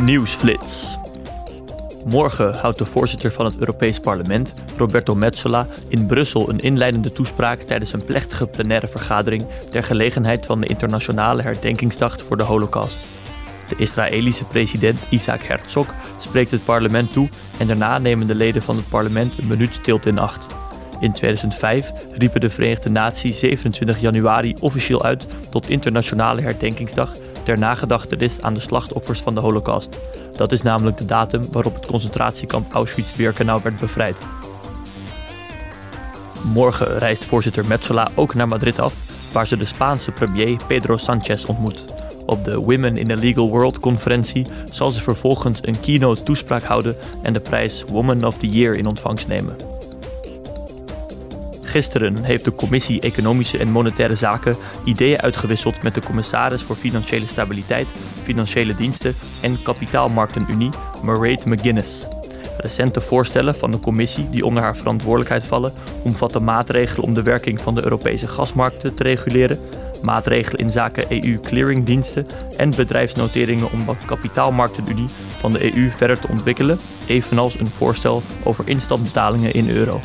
Nieuwsflits. Morgen houdt de voorzitter van het Europees Parlement, Roberto Metsola, in Brussel een inleidende toespraak tijdens een plechtige plenaire vergadering ter gelegenheid van de Internationale Herdenkingsdag voor de Holocaust. De Israëlische president Isaac Herzog spreekt het parlement toe en daarna nemen de leden van het parlement een minuut stilte in acht. In 2005 riepen de Verenigde Naties 27 januari officieel uit tot Internationale Herdenkingsdag ter nagedachtenis aan de slachtoffers van de Holocaust. Dat is namelijk de datum waarop het concentratiekamp Auschwitz-Birkenau werd bevrijd. Morgen reist voorzitter Metzola ook naar Madrid af, waar ze de Spaanse premier Pedro Sánchez ontmoet. Op de Women in the Legal World conferentie zal ze vervolgens een keynote toespraak houden en de prijs Woman of the Year in ontvangst nemen. Gisteren heeft de Commissie Economische en Monetaire Zaken ideeën uitgewisseld met de commissaris voor Financiële Stabiliteit, Financiële Diensten en Kapitaalmarktenunie, Mairead McGuinness. Recente voorstellen van de commissie die onder haar verantwoordelijkheid vallen omvatten maatregelen om de werking van de Europese gasmarkten te reguleren, maatregelen in zaken EU-clearingdiensten en bedrijfsnoteringen om de kapitaalmarktenunie van de EU verder te ontwikkelen, evenals een voorstel over instandbetalingen in euro.